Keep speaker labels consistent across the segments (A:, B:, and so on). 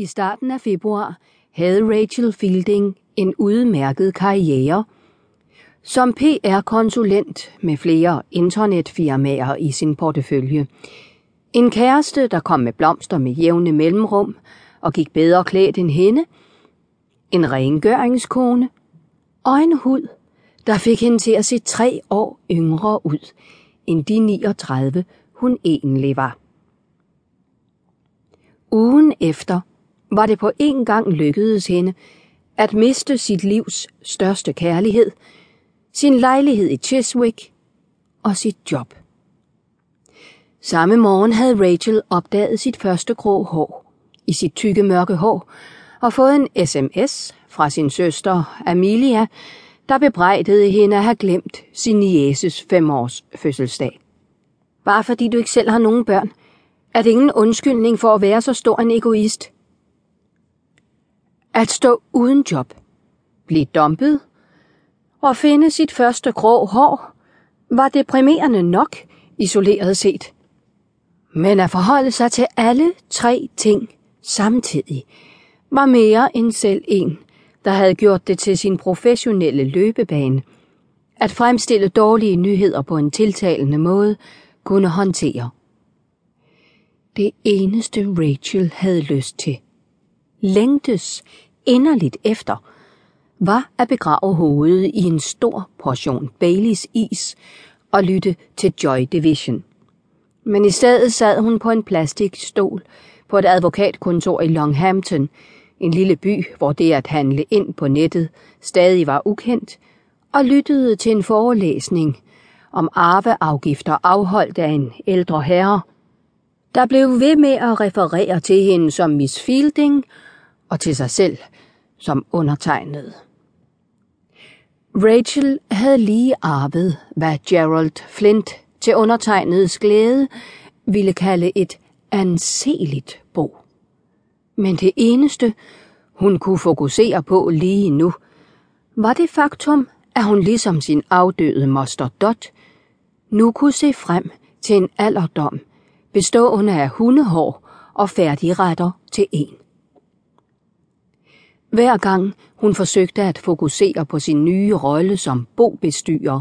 A: I starten af februar havde Rachel Fielding en udmærket karriere som PR-konsulent med flere internetfirmaer i sin portefølje. En kæreste, der kom med blomster med jævne mellemrum og gik bedre klædt end hende. En rengøringskone og en hud, der fik hende til at se tre år yngre ud end de 39, hun egentlig var. Ugen efter var det på en gang lykkedes hende at miste sit livs største kærlighed, sin lejlighed i Chiswick og sit job. Samme morgen havde Rachel opdaget sit første grå hår i sit tykke mørke hår og fået en sms fra sin søster Amelia, der bebrejdede hende at have glemt sin nieces femårs fødselsdag. Bare fordi du ikke selv har nogen børn, er det ingen undskyldning for at være så stor en egoist. At stå uden job, blive dumpet og finde sit første grå hår var deprimerende nok, isoleret set. Men at forholde sig til alle tre ting samtidig var mere end selv en, der havde gjort det til sin professionelle løbebane. At fremstille dårlige nyheder på en tiltalende måde kunne håndtere. Det eneste Rachel havde lyst til, længtes inderligt efter, var at begrave hovedet i en stor portion Baileys is og lytte til Joy Division. Men i stedet sad hun på en plastikstol på et advokatkontor i Longhampton, en lille by, hvor det at handle ind på nettet stadig var ukendt, og lyttede til en forelæsning om arveafgifter afholdt af en ældre herre, der blev ved med at referere til hende som Miss Fielding og til sig selv som undertegnet. Rachel havde lige arvet, hvad Gerald Flint til undertegnedes glæde ville kalde et anseligt bo. Men det eneste, hun kunne fokusere på lige nu, var det faktum, at hun ligesom sin afdøde moster Dot nu kunne se frem til en alderdom bestående af hundehår og færdigretter til en. Hver gang hun forsøgte at fokusere på sin nye rolle som bobestyrer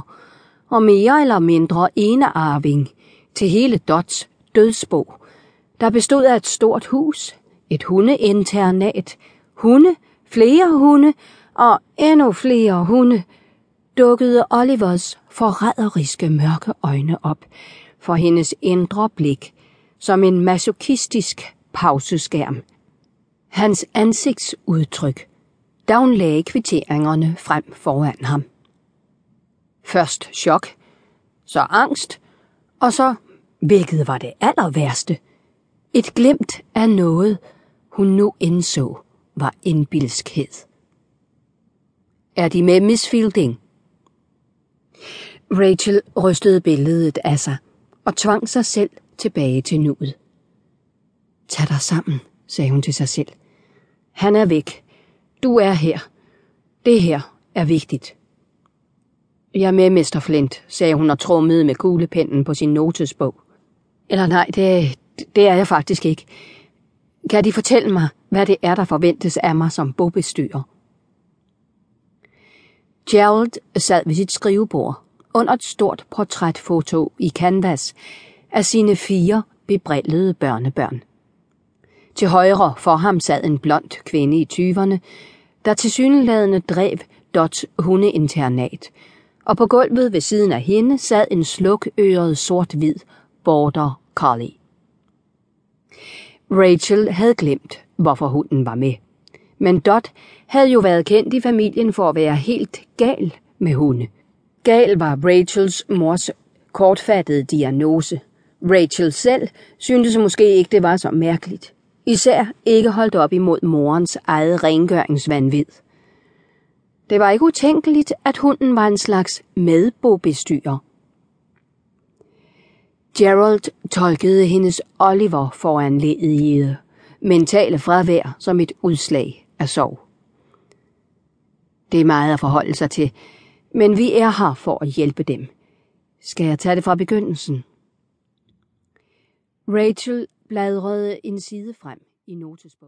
A: og mere eller mindre enearving til hele Dots dødsbo, der bestod af et stort hus, et hundeinternat, hunde, flere hunde og endnu flere hunde, dukkede Olivers forræderiske mørke øjne op for hendes indre blik som en masochistisk pauseskærm. Hans ansigtsudtryk, da hun lagde kvitteringerne frem foran ham. Først chok, så angst, og så, hvilket var det aller værste, et glemt af noget, hun nu indså var indbilskhed. Er de med Miss Fielding? Rachel rystede billedet af sig og tvang sig selv tilbage til nuet. Tag dig sammen, sagde hun til sig selv. Han er væk. Du er her. Det her er vigtigt. Jeg er med, Mr. Flint, sagde hun og trummede med kuglepennen på sin notesbog. Eller nej, det, det er jeg faktisk ikke. Kan de fortælle mig, hvad det er, der forventes af mig som bogbestyrer? Gerald sad ved sit skrivebord under et stort portrætfoto i canvas af sine fire bebrillede børnebørn. Til højre for ham sad en blond kvinde i tyverne, der til syneladende drev Dots hundeinternat, og på gulvet ved siden af hende sad en slukøret sort-hvid border collie. Rachel havde glemt, hvorfor hunden var med. Men Dot havde jo været kendt i familien for at være helt gal med hunde. Gal var Rachels mors kortfattede diagnose. Rachel selv syntes måske ikke, det var så mærkeligt. Især ikke holdt op imod morens eget rengøringsvanvid. Det var ikke utænkeligt, at hunden var en slags medbobestyrer. Gerald tolkede hendes Oliver foranledigede mentale fravær som et udslag af sorg. Det er meget at forholde sig til, men vi er her for at hjælpe dem. Skal jeg tage det fra begyndelsen? Rachel bladrede en side frem i notesbogen.